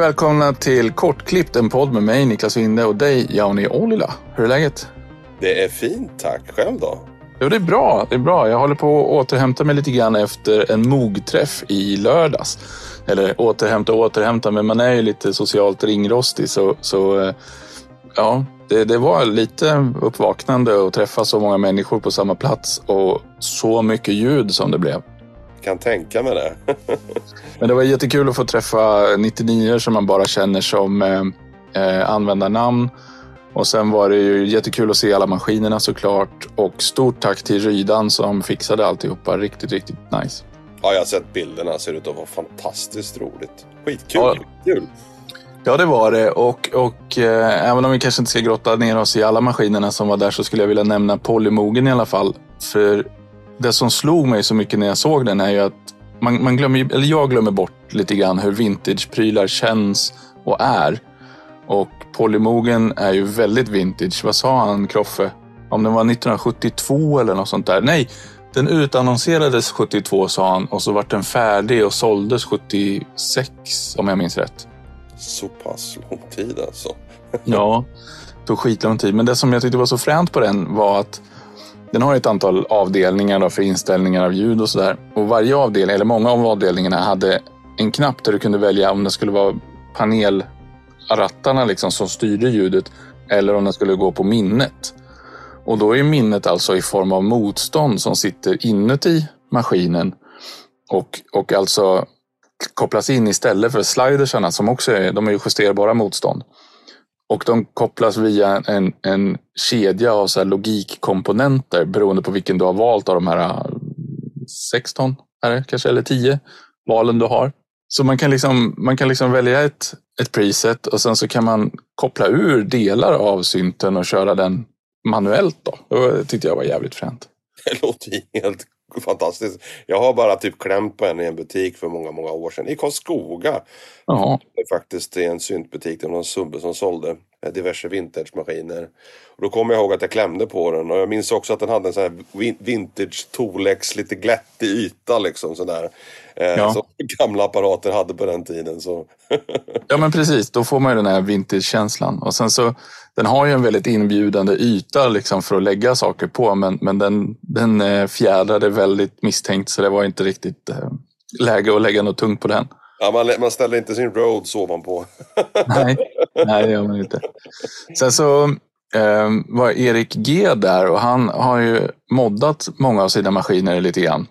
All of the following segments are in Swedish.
Och välkomna till Kortklippt, en podd med mig Niklas Winde och dig Jauni Ollila. Hur är läget? Det är fint tack. Själv då? Jo, det är bra. Det är bra. Jag håller på att återhämta mig lite grann efter en mogträff i lördags. Eller återhämta och återhämta, men man är ju lite socialt ringrostig. Så, så eh, ja, det, det var lite uppvaknande att träffa så många människor på samma plats och så mycket ljud som det blev. Kan tänka mig det. Men det var jättekul att få träffa 99 som man bara känner som eh, eh, användarnamn. Och sen var det ju jättekul att se alla maskinerna såklart. Och stort tack till Rydan som fixade alltihopa. Riktigt, riktigt nice. Ja, jag har sett bilderna. Ser ut att vara fantastiskt roligt. Skitkul. Ja. Kul. Ja, det var det. Och, och eh, även om vi kanske inte ska grotta ner oss i alla maskinerna som var där så skulle jag vilja nämna Polymogen i alla fall. För det som slog mig så mycket när jag såg den är ju att man, man glömmer, eller jag glömmer bort lite grann hur vintage-prylar känns och är. Och Polymogen är ju väldigt vintage. Vad sa han, Kroffe? Om den var 1972 eller något sånt där. Nej, den utannonserades 72 sa han och så vart den färdig och såldes 76 om jag minns rätt. Så pass lång tid alltså. Ja, tog skitlång tid. Men det som jag tyckte var så fränt på den var att den har ett antal avdelningar då för inställningar av ljud och sådär. Och varje avdelning, eller många av avdelningarna, hade en knapp där du kunde välja om det skulle vara panelrattarna liksom som styrde ljudet eller om den skulle gå på minnet. Och då är minnet alltså i form av motstånd som sitter inuti maskinen och, och alltså kopplas in istället för slidersarna som också är, de är justerbara motstånd. Och de kopplas via en, en kedja av så här logikkomponenter beroende på vilken du har valt av de här äh, 16 är det, kanske, eller 10 valen du har. Så man kan liksom, man kan liksom välja ett, ett preset och sen så kan man koppla ur delar av synten och köra den manuellt. Då. Det tyckte jag var jävligt fränt. Det låter helt fantastiskt. Jag har bara typ klämt på en i en butik för många, många år sedan. I Karlskoga. Ja, Det är faktiskt i en syntbutik. Det var någon subbe som sålde diverse vintagemaskiner. Och då kommer jag ihåg att jag klämde på den. Och jag minns också att den hade en sån här vin- vintage Tolex, lite glättig yta liksom sådär. Eh, Ja. Som gamla apparater hade på den tiden. Så. Ja, men precis. Då får man ju den här vintage-känslan. Och sen så, den har ju en väldigt inbjudande yta liksom för att lägga saker på, men, men den, den eh, fjädrade väldigt misstänkt, så det var inte riktigt eh, läge att lägga något tungt på den. Ja, man, man ställer inte sin Rhodes ovanpå. Nej, nej det gör man inte. Sen så eh, var Erik G där och han har ju moddat många av sina maskiner lite grann.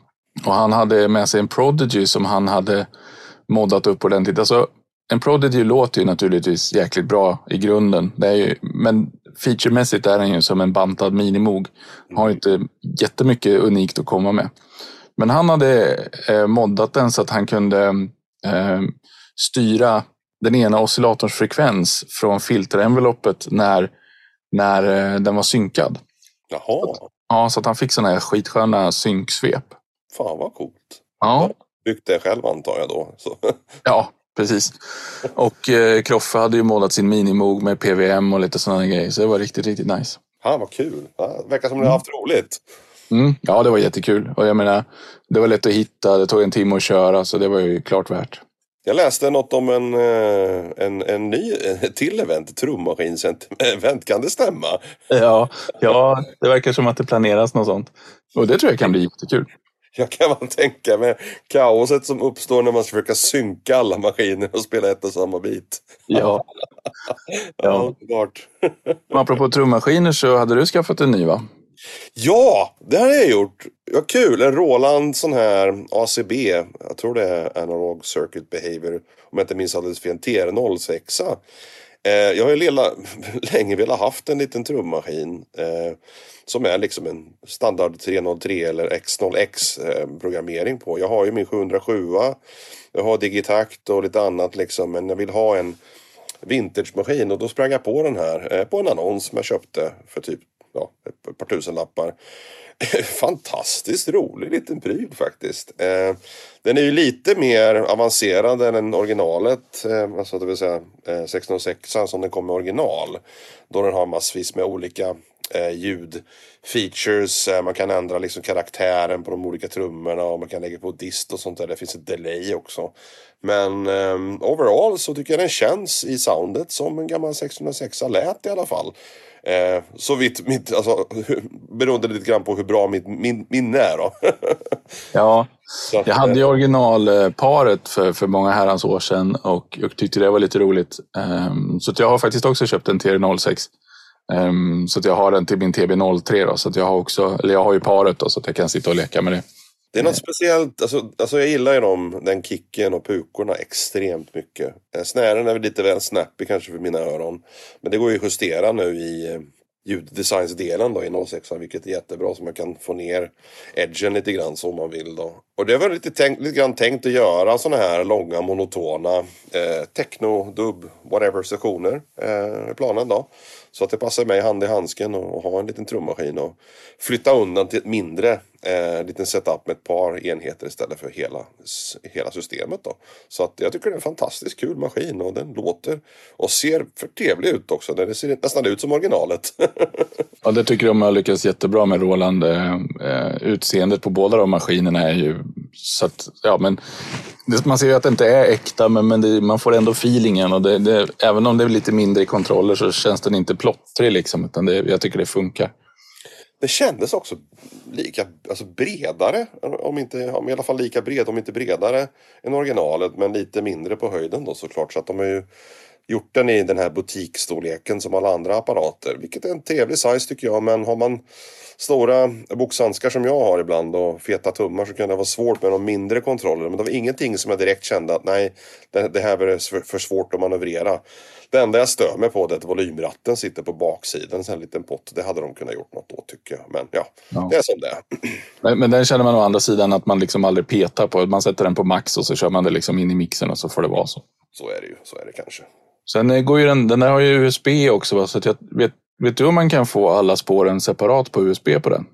Och han hade med sig en Prodigy som han hade moddat upp ordentligt. Alltså, en Prodigy låter ju naturligtvis jäkligt bra i grunden. Det är ju, men featuremässigt är den ju som en bantad minimog. Har ju inte jättemycket unikt att komma med. Men han hade eh, moddat den så att han kunde eh, styra den ena oscillatorns frekvens från filterenveloppet när, när eh, den var synkad. Jaha, Ja, så att han fick sådana här skitsköna synksvep. fan vad coolt. Ja, Byggt det själv antar jag då. Så. ja precis. Och eh, Kroffe hade ju målat sin minimog med PVM och lite sådana grejer. Så det var riktigt, riktigt nice. Fan vad kul. Det verkar som ni har haft roligt. Mm, ja, det var jättekul. Och jag menar, det var lätt att hitta. Det tog en timme att köra, så det var ju klart värt. Jag läste något om en, eh, en, en ny ett till event, trummaskins-event. Kan det stämma? Ja, ja, det verkar som att det planeras något sånt. Och det tror jag kan bli jättekul. Jag kan man tänka mig kaoset som uppstår när man ska försöka synka alla maskiner och spela ett och samma bit. Ja. Ja, underbart. Apropå trummaskiner så hade du skaffat en ny va? Ja, det har jag gjort. Ja, kul. En Roland sån här ACB. Jag tror det är Analog Circuit Behavior. Om jag inte minns alldeles fel. TR06. Eh, jag har ju lilla, länge velat haft en liten trummaskin. Eh, som är liksom en standard 303 eller X0X eh, programmering på. Jag har ju min 707. Jag har Digitakt och lite annat liksom. Men jag vill ha en vintagemaskin. Och då sprang jag på den här. Eh, på en annons som jag köpte för typ ja, ett par tusen lappar. Fantastiskt rolig liten pryl faktiskt. Eh, den är ju lite mer avancerad än originalet. Eh, alltså det vill säga eh, 1606 som den kom med original. Då den har massvis med olika eh, ljudfeatures. Eh, man kan ändra liksom karaktären på de olika trummorna och man kan lägga på dist och sånt där. Det finns ett delay också. Men eh, overall så tycker jag den känns i soundet som en gammal 606 lät i alla fall. Eh, så vitt mitt, alltså, beroende lite grann på hur bra mitt min, minne är då. ja, att, jag hade ju eh, originalparet för, för många herrans år sedan och, och tyckte det var lite roligt. Um, så jag har faktiskt också köpt en TR06. Um, så att jag har den till min TB03 då, så att jag har också, eller jag har ju paret då, så att jag kan sitta och leka med det. Det är något speciellt, alltså, alltså jag gillar ju dem, den kicken och pukorna extremt mycket. Eh, snären är väl lite väl snappy kanske för mina öron. Men det går ju att justera nu i eh, ljuddesignsdelen då i 06 vilket är jättebra så man kan få ner edgen lite grann så om man vill då. Och det var lite, tänkt, lite grann tänkt att göra sådana här långa monotona eh, techno, dub, whatever sessioner eh, planen då. Så att det passar mig hand i handsken och ha en liten trummaskin och flytta undan till ett mindre eh, liten setup med ett par enheter istället för hela, hela systemet. Då. Så att jag tycker det är en fantastiskt kul maskin och den låter och ser för trevlig ut också. Den ser nästan ut som originalet. ja, det tycker de har lyckats jättebra med Roland. Eh, eh, utseendet på båda de maskinerna är ju så att, ja, men man ser ju att det inte är äkta, men, men det, man får ändå feelingen. Och det, det, även om det är lite mindre kontroller så känns den inte plottrig. Liksom, utan det, jag tycker det funkar. Det kändes också lika, alltså bredare, om inte, om i alla fall lika bred, om inte bredare än originalet, men lite mindre på höjden då såklart. Så att de har ju gjort den i den här butikstorleken som alla andra apparater, vilket är en trevlig size tycker jag. Men har man stora boxhandskar som jag har ibland och feta tummar så kan det vara svårt med de mindre kontrollerna. Men det var ingenting som jag direkt kände att nej, det, det här är för svårt att manövrera. Det enda jag stör mig på är att volymratten sitter på baksidan, en liten pott. Det hade de kunnat gjort något då tycker jag. Men ja, ja. det är som det är. Men, den känner man å andra sidan att man liksom aldrig petar på. Man sätter den på max och så kör man det liksom in i mixen och så får det vara så. Så är det ju, så är det kanske. Sen eh, går ju den, den där har ju USB också, så att jag vet, vet du om man kan få alla spåren separat på USB på den?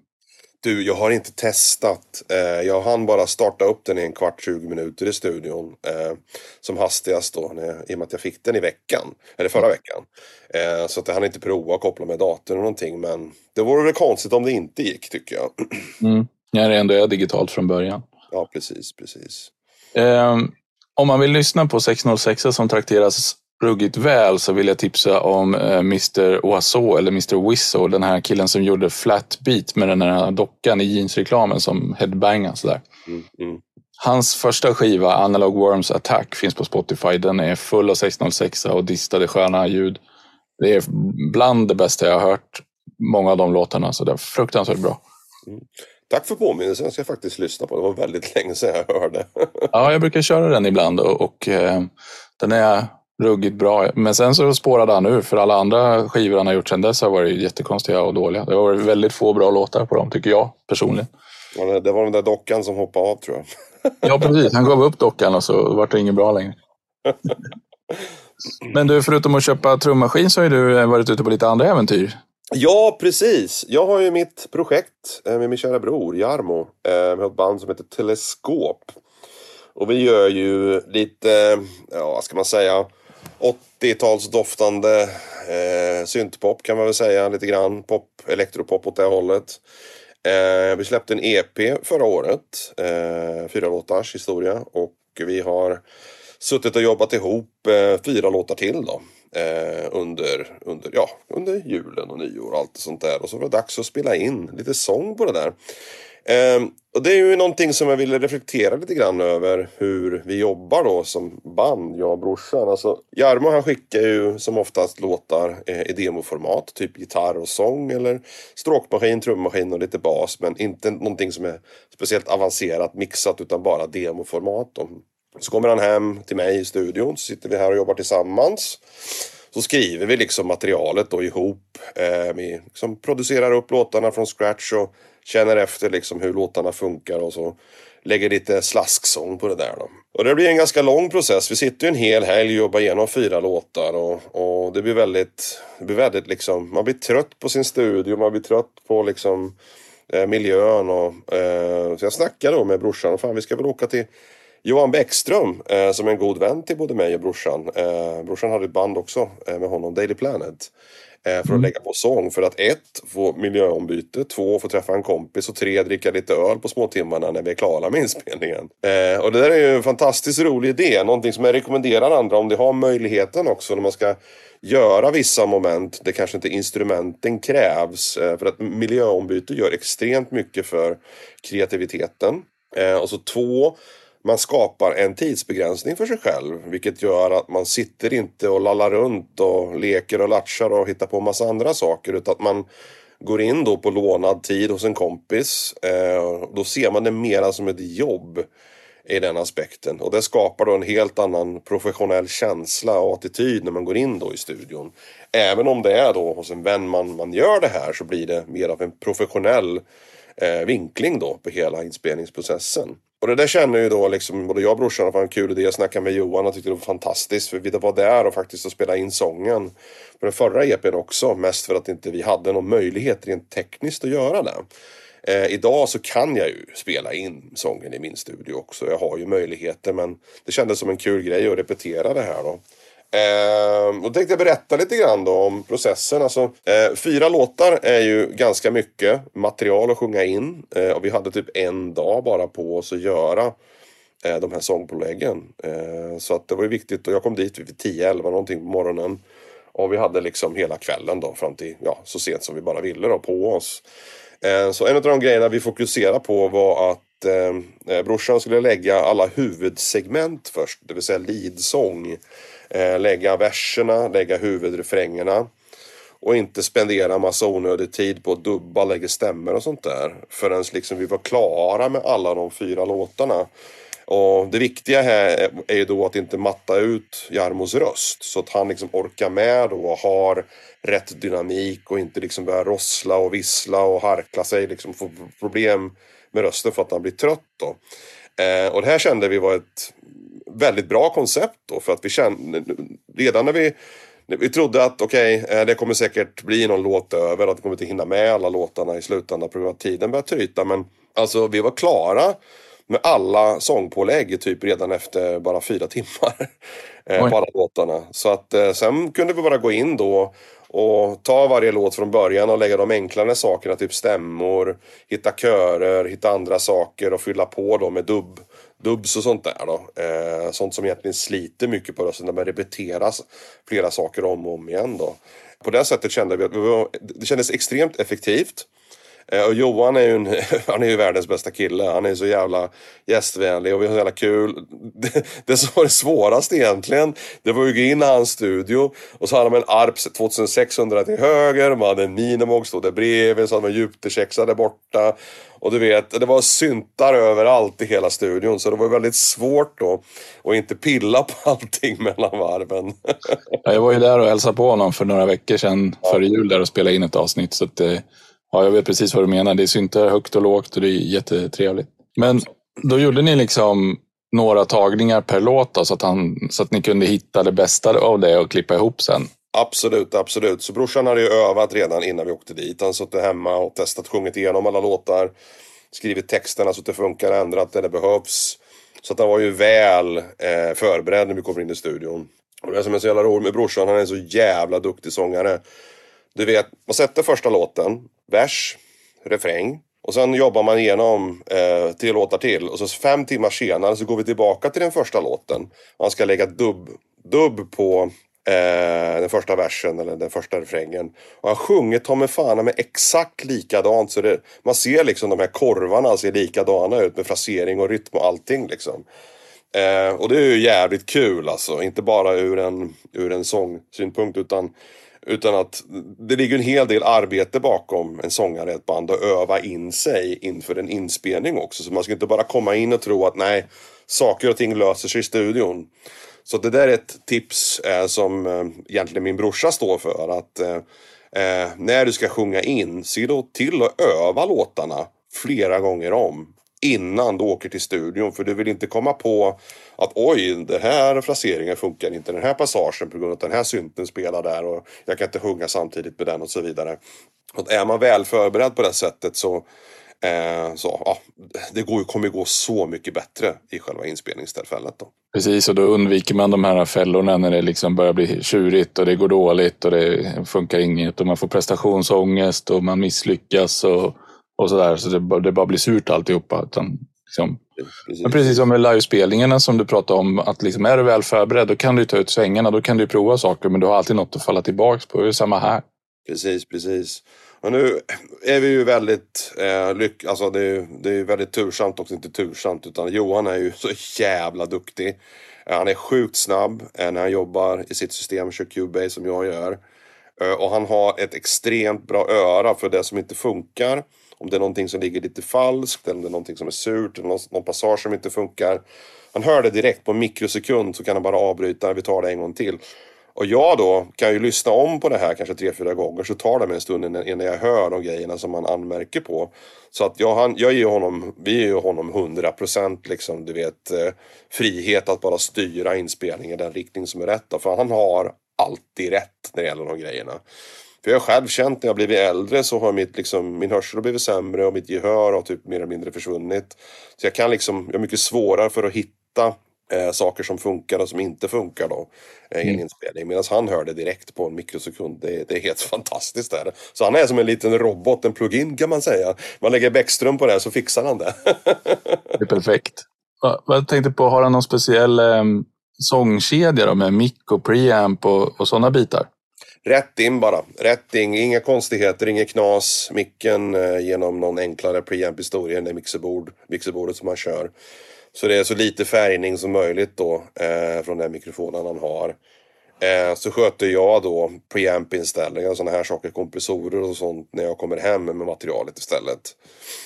Du, jag har inte testat. Eh, jag hann bara starta upp den i en kvart, 20 minuter i studion. Eh, som hastigast då, när, i och med att jag fick den i veckan. Eller förra veckan. Eh, så att jag hann inte prova att koppla med datorn eller någonting. Men det vore väl konstigt om det inte gick, tycker jag. Mm. Ja, det ändå är digitalt från början. Ja, precis, precis. Eh, om man vill lyssna på 606 som trakteras ruggigt väl så vill jag tipsa om eh, Mr Oiseau eller Mr Wizzo. Den här killen som gjorde Flat Beat med den här dockan i jeansreklamen som headbangar sådär. Mm, mm. Hans första skiva, Analog Worms Attack, finns på Spotify. Den är full av 606 och distade sköna ljud. Det är bland det bästa jag har hört. Många av de låtarna, så det är fruktansvärt bra. Mm. Tack för påminnelsen, jag ska faktiskt lyssna på. Det var väldigt länge sedan jag hörde. ja, jag brukar köra den ibland och, och eh, den är ruggigt bra. Men sen så spårade han ur för alla andra skivor han har gjort sen dess har varit jättekonstiga och dåliga. Det har varit väldigt få bra låtar på dem tycker jag personligen. Ja, det var den där dockan som hoppade av tror jag. ja precis, han gav upp dockan och så vart det inget bra längre. Men du, förutom att köpa trummaskin så har du varit ute på lite andra äventyr. Ja, precis. Jag har ju mitt projekt eh, med min kära bror Jarmo. Eh, med ett band som heter Teleskop. Och vi gör ju lite, ja vad ska man säga, 80-talsdoftande eh, syntpop kan man väl säga lite grann. Pop, elektropop åt det hållet. Eh, vi släppte en EP förra året. Eh, fyra låtars historia. Och vi har suttit och jobbat ihop eh, fyra låtar till då. Eh, under, under, ja, under julen och nyår och allt sånt där. Och så var det dags att spela in lite sång på det där. Eh, och det är ju någonting som jag ville reflektera lite grann över hur vi jobbar då som band, jag och brorsan. Alltså, Jarmo han skickar ju som oftast låtar eh, i demoformat, typ gitarr och sång eller stråkmaskin, trummaskin och lite bas. Men inte någonting som är speciellt avancerat mixat utan bara demoformat. Då. Så kommer han hem till mig i studion, så sitter vi här och jobbar tillsammans. Så skriver vi liksom materialet då ihop. Eh, vi liksom producerar upp låtarna från scratch och känner efter liksom hur låtarna funkar och så lägger lite slasksång på det där då. Och det blir en ganska lång process. Vi sitter ju en hel helg och jobbar igenom fyra låtar och, och det blir väldigt, det blir väldigt liksom, man blir trött på sin studio, man blir trött på liksom eh, miljön och eh, så jag snackade då med brorsan, och fan vi ska väl åka till Johan Bäckström, eh, som är en god vän till både mig och brorsan. Eh, brorsan hade ett band också eh, med honom, Daily Planet. Eh, för att mm. lägga på sång. För att ett, få miljöombyte. Två, få träffa en kompis. Och tre, dricka lite öl på småtimmarna när vi är klara med inspelningen. Eh, och det där är ju en fantastiskt rolig idé. Någonting som jag rekommenderar andra om de har möjligheten också när man ska göra vissa moment där kanske inte instrumenten krävs. Eh, för att miljöombyte gör extremt mycket för kreativiteten. Eh, och så två, man skapar en tidsbegränsning för sig själv. Vilket gör att man sitter inte och lallar runt och leker och latchar och hittar på massa andra saker. Utan att man går in då på lånad tid hos en kompis. Eh, då ser man det mera som ett jobb i den aspekten. Och det skapar då en helt annan professionell känsla och attityd när man går in då i studion. Även om det är då hos en vän man, man gör det här så blir det mer av en professionell eh, vinkling då på hela inspelningsprocessen. Och det där känner ju då liksom både jag och brorsan att det var en kul idé. Jag snackade med Johan och tyckte det var fantastiskt. För vi var där och faktiskt spelade in sången. På den förra EPn också. Mest för att inte vi hade någon möjlighet rent tekniskt att göra det. Eh, idag så kan jag ju spela in sången i min studio också. Jag har ju möjligheter men det kändes som en kul grej att repetera det här då. Eh, och tänkte jag berätta lite grann då om processen. Alltså, eh, fyra låtar är ju ganska mycket material att sjunga in. Eh, och vi hade typ en dag bara på oss att göra eh, de här sångpåläggen. Eh, så att det var ju viktigt och jag kom dit vid 10-11 någonting på morgonen. Och vi hade liksom hela kvällen då fram till ja, så sent som vi bara ville då på oss. Eh, så en av de grejerna vi fokuserade på var att Eh, eh, brorsan skulle lägga alla huvudsegment först. Det vill säga lidsång. Eh, lägga verserna, lägga huvudrefrängerna. Och inte spendera massa onödig tid på att dubba, lägga stämmer och sånt där. Förrän liksom vi var klara med alla de fyra låtarna. Och det viktiga här är ju då att inte matta ut Jarmos röst. Så att han liksom orkar med då och har rätt dynamik och inte liksom börjar rossla och vissla och harkla sig. Liksom får problem med rösten för att han blir trött då. Eh, och det här kände vi var ett väldigt bra koncept då för att vi kände redan när vi vi trodde att okej, okay, eh, det kommer säkert bli någon låt över. Att vi kommer inte hinna med alla låtarna i slutändan på grund av att tiden börjar tryta. Men alltså vi var klara med alla sångpålägg typ redan efter bara fyra timmar. eh, på alla låtarna. Så att eh, sen kunde vi bara gå in då och ta varje låt från början och lägga de enklare sakerna, typ stämmor, hitta körer, hitta andra saker och fylla på då med dubb dubbs och sånt där då. Eh, sånt som egentligen sliter mycket på rösten när man repeteras flera saker om och om igen då. På det sättet kände vi att det kändes extremt effektivt. Eh, och Johan är ju, en, han är ju världens bästa kille. Han är så jävla gästvänlig och vi har så jävla kul. Det, det som var det svåraste egentligen, det var ju att gå in i hans studio och så hade man en ARP 2600 till höger, man hade en Minimox stod där bredvid, så hade man Jupiter där borta. Och du vet, det var syntar överallt i hela studion så det var väldigt svårt då att inte pilla på allting mellan varven. jag var ju där och hälsade på honom för några veckor sedan ja. före jul där och spelade in ett avsnitt. Så att, eh, Ja, jag vet precis vad du menar. Det syntar högt och lågt och det är jättetrevligt. Men då gjorde ni liksom några tagningar per låt då, så, att han, så att ni kunde hitta det bästa av det och klippa ihop sen? Absolut, absolut. Så brorsan hade ju övat redan innan vi åkte dit. Han suttit hemma och testat, sjungit igenom alla låtar. Skrivit texterna så att det funkar, ändrat där det behövs. Så att han var ju väl eh, förberedd när vi kommer in i studion. Och det som är så jävla roligt med brorsan, han är en så jävla duktig sångare. Du vet, man sätter första låten, vers, refräng. Och sen jobbar man igenom eh, tre låtar till. Och så fem timmar senare så går vi tillbaka till den första låten. Man ska lägga dubb, dubb på eh, den första versen eller den första refrängen. Och han sjunger ta mig fan med exakt likadant. Så det, man ser liksom de här korvarna ser likadana ut med frasering och rytm och allting liksom. Eh, och det är ju jävligt kul alltså. Inte bara ur en, ur en sångsynpunkt utan utan att det ligger en hel del arbete bakom en sångare i ett band att öva in sig inför en inspelning också. Så man ska inte bara komma in och tro att nej, saker och ting löser sig i studion. Så det där är ett tips eh, som eh, egentligen min brorsa står för. Att eh, eh när du ska sjunga in, se då till att öva låtarna flera gånger om innan du åker till studion. För du vill inte komma på att oj, den här fraseringen funkar inte, den här passagen på grund av att den här synten spelar där och jag kan inte sjunga samtidigt med den och så vidare. Och är man väl förberedd på det sättet så Eh, så ja, det går, kommer gå så mycket bättre i själva inspelningstillfället. Då. Precis, och då undviker man de här fällorna när det liksom börjar bli tjurigt och det går dåligt och det funkar inget och man får prestationsångest och man misslyckas och, och sådär. Så det, det bara blir surt alltihopa. Utan, liksom, precis. Men precis som med livespelningarna som du pratade om, att liksom, är du väl förberedd då kan du ta ut svängarna, då kan du prova saker men du har alltid något att falla tillbaka på. Det är samma här. Precis, precis. Och nu är vi ju väldigt, eh, lyck alltså det är, det är väldigt tursamt också, inte tursamt, utan Johan är ju så jävla duktig. Eh, han är sjukt snabb eh, när han jobbar i sitt system, kör Cubase som jag gör. Eh, och han har ett extremt bra öra för det som inte funkar. Om det är någonting som ligger lite falskt, eller om det är någonting som är surt, eller någon, någon passage som inte funkar. Han hör det direkt på en mikrosekund så kan han bara avbryta, vi tar det en gång till. Och jag då kan ju lyssna om på det här kanske tre, fyra gånger så tar det mig en stund innan jag hör de grejerna som man anmärker på. Så att jag, han, jag ger honom, vi ger honom 100% liksom, du vet, eh, frihet att bara styra inspelningen i den riktning som är rätt. Då, för han har alltid rätt när det gäller de grejerna. För jag har själv känt när jag blivit äldre så har mitt, liksom, min hörsel blivit sämre och mitt gehör har typ mer eller mindre försvunnit. Så jag kan liksom, jag har mycket svårare för att hitta eh, saker som funkar och som inte funkar då eh, i en mm. inspelning. Medan han hör det direkt på en mikrosekund. Det, det är helt fantastiskt. Där. Så han är som en liten robot, en plugin kan man säga. Man lägger Bäckström på det så fixar han det. det är perfekt. Jag tänkte på, har han någon speciell eh, sångkedja då, med mick och preamp och, och sådana bitar? Rätt in bara. Rätt in. Inga konstigheter, inget knas. Micken eh, genom någon enklare preamp-historia, det mixerbord, mixerbordet som han kör. Så det är så lite färgning som möjligt då eh, från den mikrofonen han har. Eh, så sköter jag då preamp-inställningar och sådana här saker, kompressorer och sånt när jag kommer hem med materialet istället.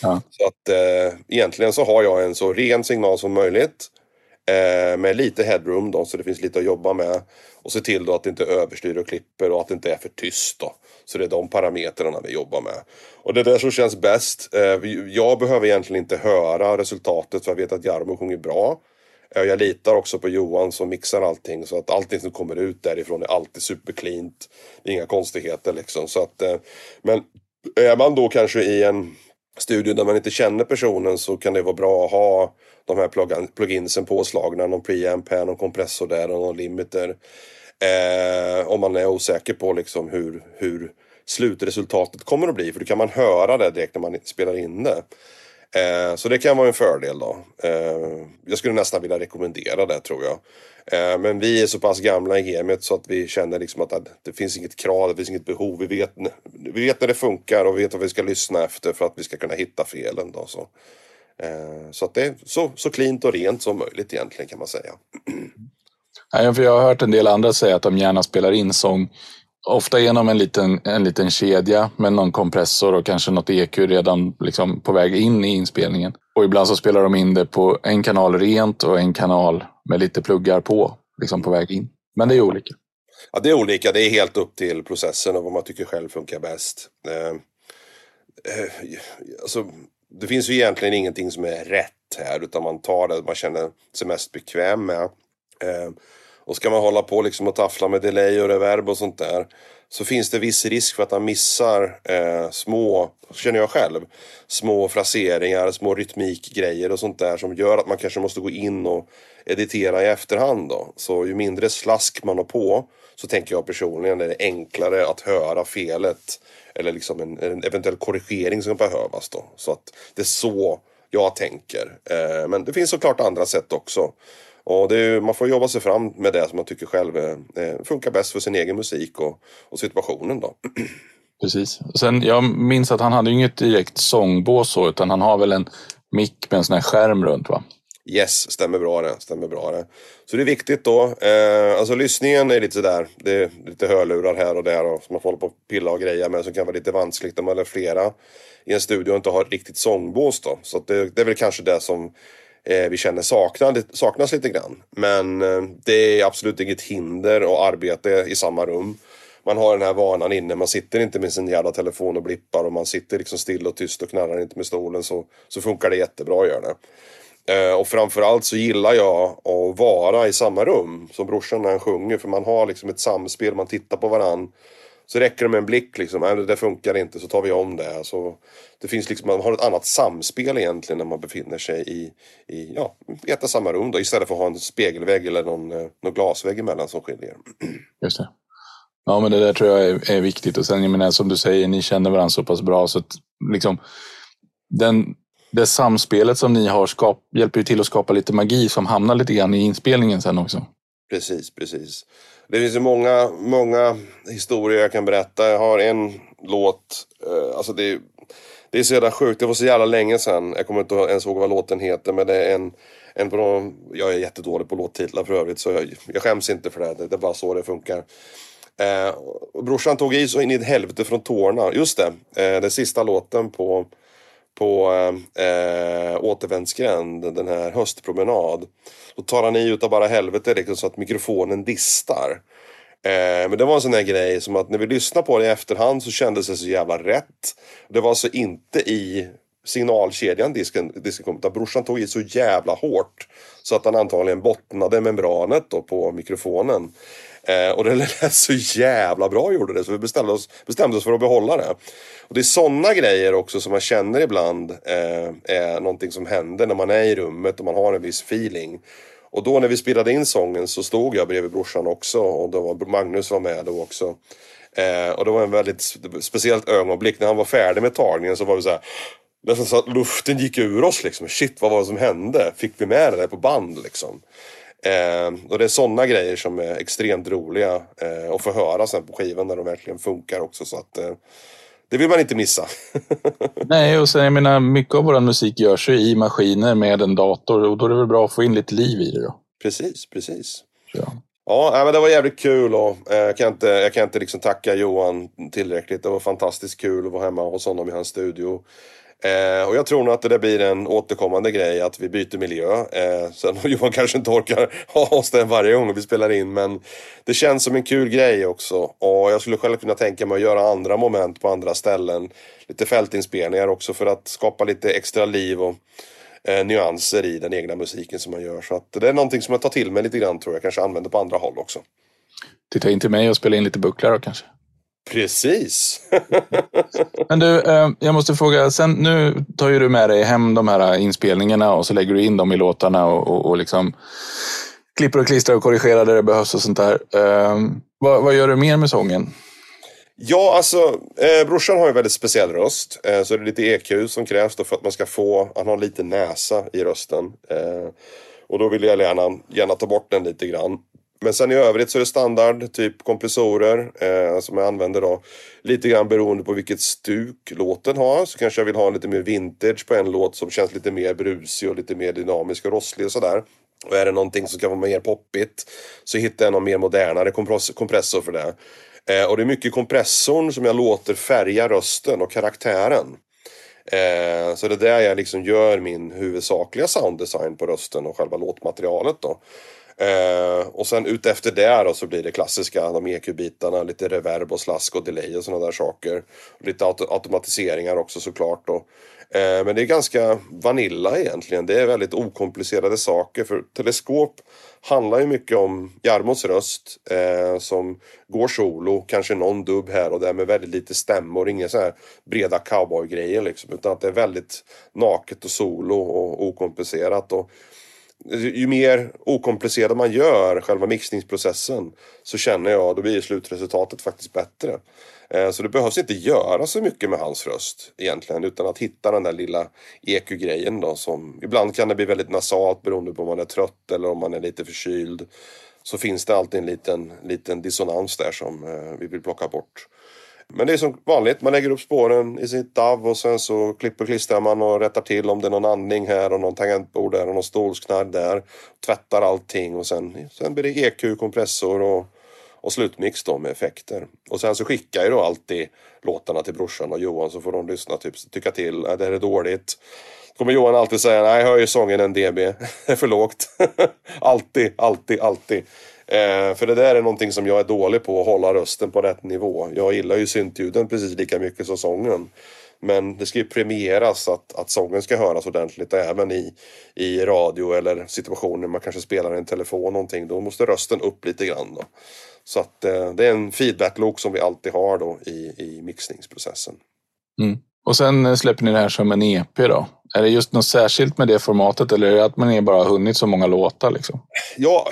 Ja. Så att eh, egentligen så har jag en så ren signal som möjligt. Eh, med lite headroom då, så det finns lite att jobba med. Och se till då att det inte överstyr och klipper och att det inte är för tyst då. Så det är de parametrarna vi jobbar med. Och det är det som känns bäst. Eh, jag behöver egentligen inte höra resultatet för jag vet att Jarmo sjunger bra. Eh, jag litar också på Johan som mixar allting så att allting som kommer ut därifrån är alltid supercleant. Det är inga konstigheter liksom. Så att, eh, men är man då kanske i en studio där man inte känner personen så kan det vara bra att ha de här pluginsen påslagna. Någon preamp här, någon kompressor där och någon limiter. Eh, om man är osäker på liksom hur, hur slutresultatet kommer att bli. För då kan man höra det direkt när man spelar in det. Eh, så det kan vara en fördel då. Eh, jag skulle nästan vilja rekommendera det tror jag. Eh, men vi är så pass gamla i gamet så att vi känner liksom att det finns inget krav, det finns inget behov. Vi vet, vi vet när det funkar och vi vet vad vi ska lyssna efter för att vi ska kunna hitta felen. Då, så. Eh, så att det är så, så cleant och rent som möjligt egentligen kan man säga. För jag har hört en del andra säga att de gärna spelar in sång Ofta genom en liten, en liten kedja med någon kompressor och kanske något EQ redan liksom på väg in i inspelningen. Och ibland så spelar de in det på en kanal rent och en kanal med lite pluggar på, liksom på väg in. Men det är olika. Ja, det är olika. Det är helt upp till processen och vad man tycker själv funkar bäst. Eh, eh, alltså, det finns ju egentligen ingenting som är rätt här utan man tar det man känner sig mest bekväm med. Eh, och ska man hålla på liksom och taffla med delay och reverb och sånt där så finns det viss risk för att han missar eh, små, känner jag själv, små fraseringar, små rytmikgrejer och sånt där som gör att man kanske måste gå in och editera i efterhand då. Så ju mindre slask man har på så tänker jag personligen är det enklare att höra felet eller liksom en, en eventuell korrigering som behövas då. Så att det är så jag tänker. Eh, men det finns såklart andra sätt också. Och är, man får jobba sig fram med det som man tycker själv eh, funkar bäst för sin egen musik och, och situationen då. Precis. Sen, jag minns att han hade inget direkt sångbås så, utan han har väl en mick med en sån här skärm runt va? Yes, stämmer bra det. Stämmer bra det. Så det är viktigt då. Eh, alltså lyssningen är lite sådär. Det är lite hörlurar här och där och som man får hålla på och pilla och greja med som kan vara lite vanskligt när man är flera i en studio och inte har riktigt sångbås då. Så det, det är väl kanske det som eh, Eh, vi känner saknas, saknas lite grann. Men eh, det är absolut inget hinder att arbeta i samma rum. Man har den här vanan inne, man sitter inte med sin jävla telefon och blippar och man sitter liksom still och tyst och knarrar inte med stolen så, så funkar det jättebra att göra det. Eh, och framförallt så gillar jag att vara i samma rum som brorsan när han sjunger för man har liksom ett samspel, man tittar på varann. Så räcker det med en blick liksom, nej det funkar inte så tar vi om det. Så det finns liksom, man har ett annat samspel egentligen när man befinner sig i, i ja, ett och samma rum då, istället för att ha en spegelvägg eller någon, eh, någon glasvägg emellan som skiljer. Just det. Ja men det där tror jag är, är viktigt och sen jag menar som du säger, ni känner varandra så pass bra så att liksom den, det samspelet som ni har skap, hjälper ju till att skapa lite magi som hamnar lite grann i inspelningen sen också. Precis, precis. Det finns ju många, många historier jag kan berätta. Jag har en låt, eh, alltså det, det är så jävla sjukt. Det var så jävla länge sedan. Jag kommer inte ens ihåg vad låten heter. Men det är en, en på de, jag är jättedålig på låttitlar för övrigt. Så jag, jag skäms inte för det. Det är bara så det funkar. Eh, brorsan tog i så in i ett helvete från tårna. Just det, eh, den sista låten på, på eh, Återvändsgränd, den här höstpromenad. Då tar han i utav bara helvete liksom, så att mikrofonen distar. Eh, men det var en sån här grej som att när vi lyssnade på det i efterhand så kändes det så jävla rätt. Det var alltså inte i signalkedjan disken, disken kom, utan brorsan tog i så jävla hårt. Så att han antagligen bottnade membranet då på mikrofonen. Eh, och det lät så jävla bra gjorde det så vi bestämde oss, bestämde oss för att behålla det. Och det är sådana grejer också som man känner ibland eh, är någonting som händer när man är i rummet och man har en viss feeling. Och då när vi spelade in sången så stod jag bredvid brorsan också och då var Magnus var med då också. Eh, och det var en väldigt speciellt ögonblick. När han var färdig med tagningen så var vi så här Nästan så att luften gick ur oss liksom. Shit, vad var det som hände? Fick vi med det där på band liksom? Eh, och det är sådana grejer som är extremt roliga eh, att få höra sen på skivan när de verkligen funkar också. Så att, eh, det vill man inte missa. Nej, och sen jag menar, mycket av vår musik görs ju i maskiner med en dator och då är det väl bra att få in lite liv i det då. Precis, precis. Ja. Ja, men det var jävligt kul och eh, jag kan inte, jag kan inte liksom tacka Johan tillräckligt. Det var fantastiskt kul att vara hemma hos honom i hans studio. Eh, och jag tror nog att det blir en återkommande grej att vi byter miljö. Eh, sen Johan kanske inte orkar ha oss den varje gång vi spelar in men det känns som en kul grej också. Och jag skulle själv kunna tänka mig att göra andra moment på andra ställen. Lite fältinspelningar också för att skapa lite extra liv och eh, nyanser i den egna musiken som man gör. Så att det är någonting som jag tar till mig lite grann tror jag. Kanske använder på andra håll också. Titta in till mig och spela in lite bucklar då kanske. Precis. Men du, eh, jag måste fråga. Sen, nu tar ju du med dig hem de här inspelningarna och så lägger du in dem i låtarna och, och, och liksom klipper och klistrar och korrigerar där det behövs och sånt där. Eh, vad, vad, gör du mer med sången? Ja, alltså eh, brorsan har ju väldigt speciell röst. Eh, så det är lite EQ som krävs då för att man ska få, han har lite näsa i rösten. Eh, och då vill jag gärna, gärna ta bort den lite grann. Men sen i övrigt så är det standard, typ kompressorer eh, som jag använder då. Lite grann beroende på vilket stuk låten har. Så kanske jag vill ha lite mer vintage på en låt som känns lite mer brusig och lite mer dynamisk och rosslig och sådär. Och är det någonting som ska vara mer poppigt så hittar jag någon mer modernare kompressor för det. Eh, och det är mycket kompressorn som jag låter färga rösten och karaktären. Eh, så det är där jag liksom gör min huvudsakliga sounddesign på rösten och själva låtmaterialet då. Eh, och sen utefter det då så blir det klassiska, de EQ-bitarna, lite reverb och slask och delay och sådana där saker. Lite auto automatiseringar också såklart då. Eh, men det är ganska vanilla egentligen. Det är väldigt okomplicerade saker för teleskop handlar ju mycket om Jarmos röst eh, som går solo, kanske någon dubb här och där med väldigt lite stämmor, inga så här breda cowboygrejer liksom. Utan att det är väldigt naket och solo och okomplicerat. Och Alltså, ju mer okomplicerad man gör själva mixningsprocessen så känner jag då blir slutresultatet faktiskt bättre. Eh, så det behövs inte göra så mycket med hans röst egentligen utan att hitta den där lilla EQ-grejen då som ibland kan det bli väldigt nasalt beroende på om man är trött eller om man är lite förkyld. Så finns det alltid en liten, liten dissonans där som eh, vi vill plocka bort. Men det är som vanligt, man lägger upp spåren i sitt DAV och sen så klipper och klistrar man och rättar till om det är någon andning här och någon tangentbord där och någon stolsknarr där. Tvättar allting och sen, sen blir det EQ, kompressor och, och slutmix då med effekter. Och sen så skickar jag då alltid låtarna till brorsan och Johan så får de lyssna typ, tycka till. Äh, det här är dåligt. Kommer Johan alltid säga, nej höj sången en dB. Det är för lågt. alltid, alltid, alltid. Eh, för det där är någonting som jag är dålig på, att hålla rösten på rätt nivå. Jag gillar ju syntljuden precis lika mycket som sången. Men det ska ju premieras att, att sången ska höras ordentligt även i, i radio eller situationer man kanske spelar i en telefon någonting. Då måste rösten upp lite grann. Då. Så att eh, det är en feedback-loop som vi alltid har då i, i mixningsprocessen. Mm. Och sen eh, släpper ni det här som en EP då? Är det just något särskilt med det formatet eller är det att man bara har hunnit så många låtar? Liksom? Ja,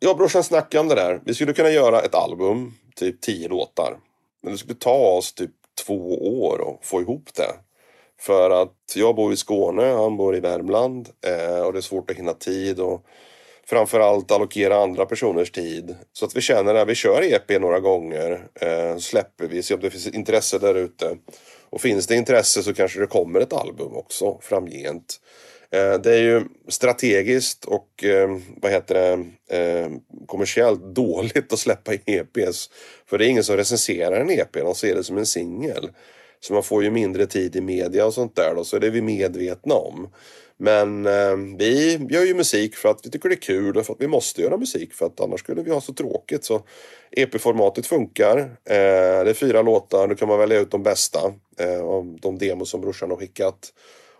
jag och brorsan snackade om det där. Vi skulle kunna göra ett album, typ tio låtar. Men det skulle ta oss typ två år att få ihop det. För att jag bor i Skåne, han bor i Värmland eh, och det är svårt att hinna tid och framförallt allokera andra personers tid. Så att vi känner att vi kör EP några gånger, eh, släpper vi, ser om det finns intresse där ute. Och finns det intresse så kanske det kommer ett album också framgent. Eh, det är ju strategiskt och eh, vad heter det, eh, kommersiellt dåligt att släppa EPs. För det är ingen som recenserar en EP, de ser det som en singel. Så man får ju mindre tid i media och sånt där då, så det är vi medvetna om. Men eh, vi gör ju musik för att vi tycker det är kul och för att vi måste göra musik för att annars skulle vi ha så tråkigt. Så EP-formatet funkar. Eh, det är fyra låtar, nu kan man välja ut de bästa eh, av de demos som brorsan har skickat.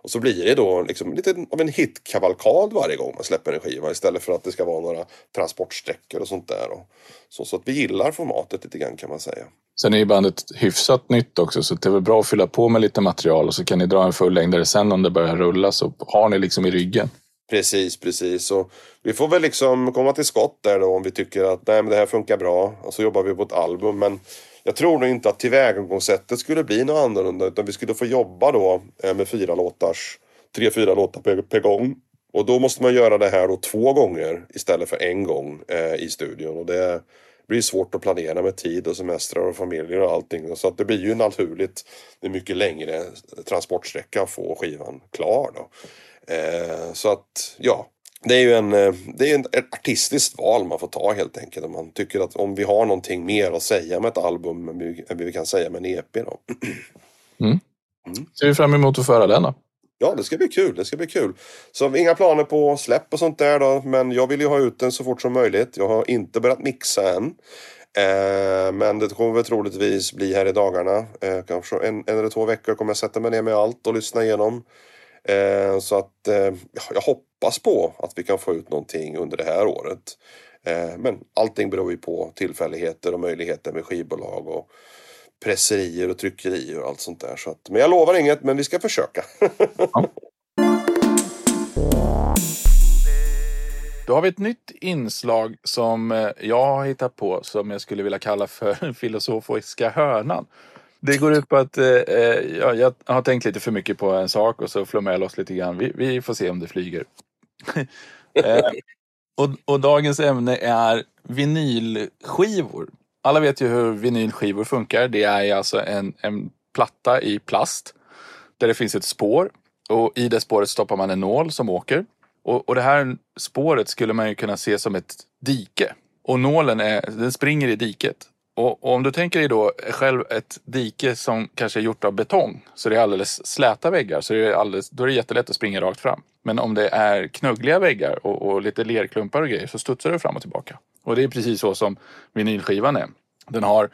Och så blir det då liksom lite av en hitkavalkad varje gång man släpper en skiva istället för att det ska vara några transportsträckor och sånt där. Och så, så att vi gillar formatet lite grann kan man säga. Sen är ju bandet hyfsat nytt också så det är väl bra att fylla på med lite material och så kan ni dra en fullängdare sen om det börjar rulla så har ni liksom i ryggen. Precis, precis. Och vi får väl liksom komma till skott där då om vi tycker att nej, men det här funkar bra. Och så jobbar vi på ett album. Men jag tror nog inte att tillvägagångssättet skulle bli något annorlunda utan vi skulle få jobba då eh, med fyra låtars, tre, fyra låtar per, per gång. Och då måste man göra det här då två gånger istället för en gång eh, i studion. Och det blir svårt att planera med tid och semestrar och familjer och allting. Så att det blir ju naturligt en mycket längre transportsträcka att få skivan klar. Då. Eh, så att ja, det är ju en, eh, det är ett artistiskt val man får ta helt enkelt. Om man tycker att om vi har någonting mer att säga med ett album än vi kan säga med en EP. Då. Mm. Mm. Ser vi fram emot att föra den då? Ja, det ska bli kul. Det ska bli kul. Så inga planer på släpp och sånt där då. Men jag vill ju ha ut den så fort som möjligt. Jag har inte börjat mixa än. Eh, men det kommer väl troligtvis bli här i dagarna. Eh, kanske en, en eller två veckor kommer jag sätta mig ner med allt och lyssna igenom. Eh, så att eh, jag hoppas på att vi kan få ut någonting under det här året. Eh, men allting beror ju på tillfälligheter och möjligheter med skivbolag och presserier och tryckerier och allt sånt där. Så att, men jag lovar inget, men vi ska försöka. ja. Då har vi ett nytt inslag som jag har hittat på som jag skulle vilja kalla för filosofiska hörnan. Det går ut på att eh, eh jag, jag har tänkt lite för mycket på en sak och så flummar jag loss lite grann. Vi, vi får se om det flyger. eh, och, och, dagens ämne är vinylskivor. Alla vet ju hur vinylskivor funkar. Det är alltså en, en platta i plast där det finns ett spår och i det spåret stoppar man en nål som åker. Och, och det här spåret skulle man ju kunna se som ett dike. Och nålen är, den springer i diket. Och, och, om du tänker dig då själv ett dike som kanske är gjort av betong så det är alldeles släta väggar så det är alldeles, då är det jättelätt att springa rakt fram. Men om det är knuggliga väggar och, och lite lerklumpar och grejer så studsar du fram och tillbaka. Och det är precis så som vinylskivan är. Den har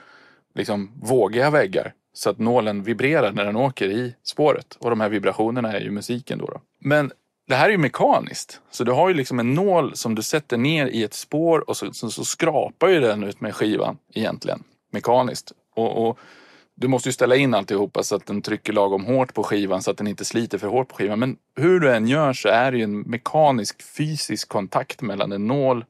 liksom vågiga väggar så att nålen vibrerar när den åker i spåret. Och de här vibrationerna är ju musiken då. då. Men det här är ju mekaniskt. Så du har ju liksom en nål som du sätter ner i ett spår och så, så, så skrapar ju den ut med skivan egentligen. Mekaniskt. Och, och, du måste ju ställa in alltihopa så att den trycker lagom hårt på skivan så att den inte sliter för hårt på skivan. Men hur du än gör så är det ju en mekanisk fysisk kontakt mellan en nål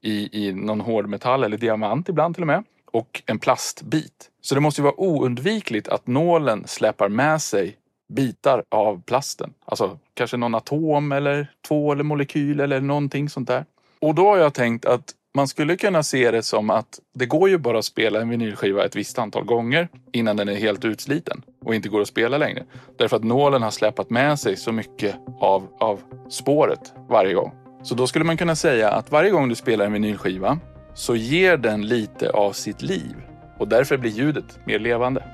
i, i någon hårdmetall eller diamant ibland till och med och en plastbit. Så det måste ju vara oundvikligt att nålen släpar med sig bitar av plasten. Alltså kanske någon atom eller två eller molekyl eller någonting sånt där. Och då har jag tänkt att man skulle kunna se det som att det går ju bara att spela en vinylskiva ett visst antal gånger innan den är helt utsliten och inte går att spela längre. Därför att nålen har släpat med sig så mycket av, av spåret varje gång. Så då skulle man kunna säga att varje gång du spelar en vinylskiva så ger den lite av sitt liv och därför blir ljudet mer levande.